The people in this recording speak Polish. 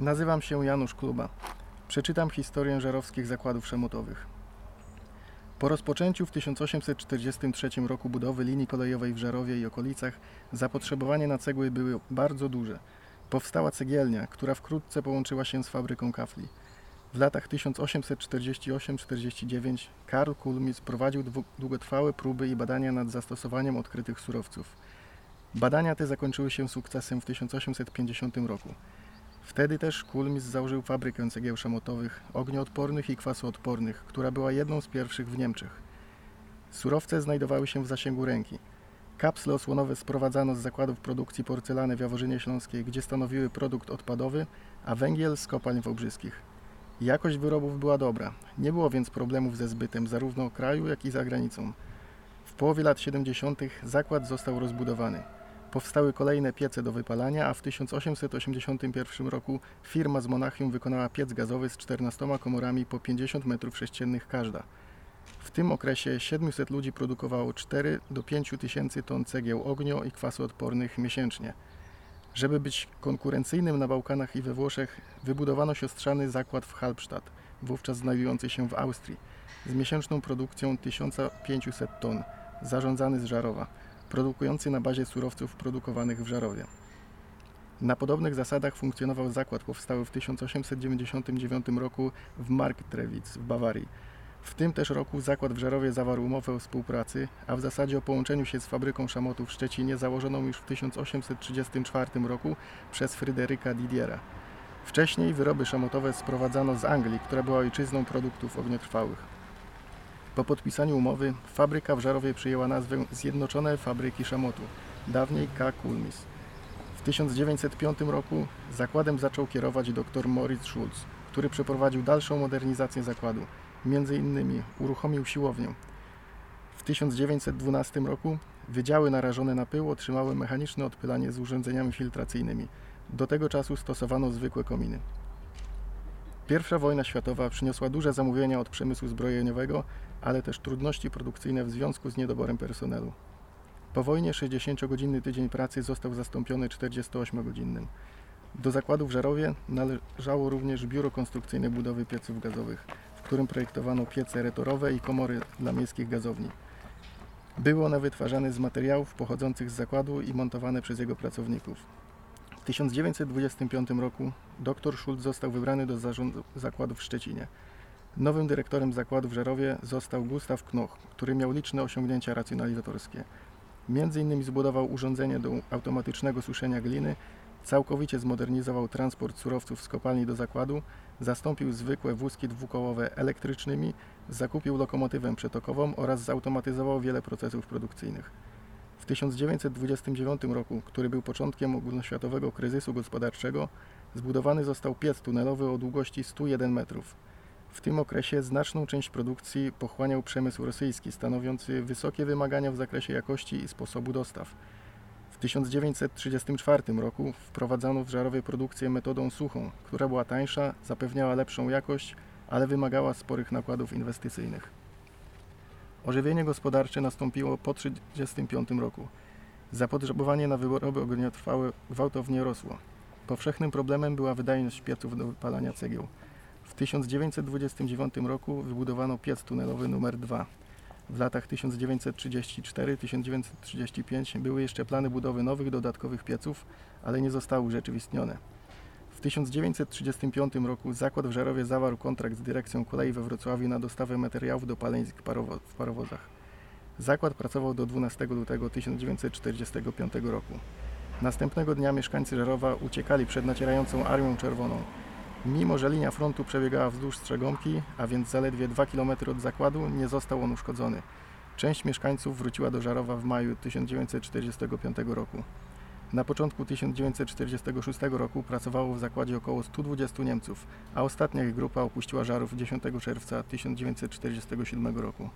Nazywam się Janusz Kluba. Przeczytam historię żarowskich zakładów szamotowych. Po rozpoczęciu w 1843 roku budowy linii kolejowej w Żarowie i okolicach zapotrzebowanie na cegły było bardzo duże. Powstała cegielnia, która wkrótce połączyła się z fabryką kafli. W latach 1848-49 Karl Kulmis prowadził długotrwałe próby i badania nad zastosowaniem odkrytych surowców. Badania te zakończyły się sukcesem w 1850 roku. Wtedy też Kulmis założył fabrykę cegieł szamotowych, ognioodpornych i kwasoodpornych, która była jedną z pierwszych w Niemczech. Surowce znajdowały się w zasięgu ręki. Kapsle osłonowe sprowadzano z zakładów produkcji porcelany w Jaworzynie Śląskiej, gdzie stanowiły produkt odpadowy, a węgiel z kopalń wobrzyskich. Jakość wyrobów była dobra, nie było więc problemów ze zbytem zarówno kraju, jak i za granicą. W połowie lat 70. zakład został rozbudowany. Powstały kolejne piece do wypalania, a w 1881 roku firma z Monachium wykonała piec gazowy z 14 komorami po 50 m3 każda. W tym okresie 700 ludzi produkowało 4 do 5 tysięcy ton cegieł ognio i kwasoodpornych miesięcznie. Żeby być konkurencyjnym na Bałkanach i we Włoszech, wybudowano siostrzany zakład w Halbstadt, wówczas znajdujący się w Austrii, z miesięczną produkcją 1500 ton, zarządzany z Żarowa produkujący na bazie surowców produkowanych w Żarowie. Na podobnych zasadach funkcjonował zakład powstały w 1899 roku w Marktredwitz w Bawarii. W tym też roku zakład w Żarowie zawarł umowę o współpracy, a w zasadzie o połączeniu się z fabryką szamotów w Szczecinie założoną już w 1834 roku przez Fryderyka Didiera. Wcześniej wyroby szamotowe sprowadzano z Anglii, która była ojczyzną produktów ogniotrwałych. Po podpisaniu umowy fabryka w Żarowie przyjęła nazwę Zjednoczone Fabryki Szamotu, dawniej K. Kulmis. W 1905 roku zakładem zaczął kierować dr Moritz Schulz, który przeprowadził dalszą modernizację zakładu. Między innymi uruchomił siłownię. W 1912 roku wydziały narażone na pył otrzymały mechaniczne odpylanie z urządzeniami filtracyjnymi. Do tego czasu stosowano zwykłe kominy. Pierwsza wojna światowa przyniosła duże zamówienia od przemysłu zbrojeniowego, ale też trudności produkcyjne w związku z niedoborem personelu. Po wojnie 60-godzinny tydzień pracy został zastąpiony 48-godzinnym. Do zakładu w Żarowie należało również biuro konstrukcyjne budowy pieców gazowych, w którym projektowano piece retorowe i komory dla miejskich gazowni. Były one wytwarzane z materiałów pochodzących z zakładu i montowane przez jego pracowników. W 1925 roku dr Schulz został wybrany do zarządu zakładu w Szczecinie. Nowym dyrektorem zakładu w Żerowie został Gustaw Knoch, który miał liczne osiągnięcia racjonalizatorskie. Między innymi zbudował urządzenie do automatycznego suszenia gliny, całkowicie zmodernizował transport surowców z kopalni do zakładu, zastąpił zwykłe wózki dwukołowe elektrycznymi, zakupił lokomotywę przetokową oraz zautomatyzował wiele procesów produkcyjnych. W 1929 roku, który był początkiem ogólnoświatowego kryzysu gospodarczego, zbudowany został piec tunelowy o długości 101 metrów. W tym okresie znaczną część produkcji pochłaniał przemysł rosyjski, stanowiący wysokie wymagania w zakresie jakości i sposobu dostaw. W 1934 roku wprowadzano w Żarowie produkcję metodą suchą, która była tańsza, zapewniała lepszą jakość, ale wymagała sporych nakładów inwestycyjnych. Ożywienie gospodarcze nastąpiło po 1935 roku. Zapotrzebowanie na wyroby ogniotrwałe gwałtownie rosło. Powszechnym problemem była wydajność pieców do wypalania cegieł. W 1929 roku wybudowano piec tunelowy numer 2. W latach 1934-1935 były jeszcze plany budowy nowych, dodatkowych pieców, ale nie zostały urzeczywistnione. W 1935 roku zakład w Żerowie zawarł kontrakt z dyrekcją kolei we Wrocławiu na dostawę materiałów do paleńsk w parowozach. Zakład pracował do 12 lutego 1945 roku. Następnego dnia mieszkańcy Żerowa uciekali przed nacierającą Armią Czerwoną. Mimo, że linia frontu przebiegała wzdłuż Strzegomki, a więc zaledwie 2 km od zakładu, nie został on uszkodzony. Część mieszkańców wróciła do Żarowa w maju 1945 roku. Na początku 1946 roku pracowało w zakładzie około 120 Niemców, a ostatnia ich grupa opuściła Żarów 10 czerwca 1947 roku.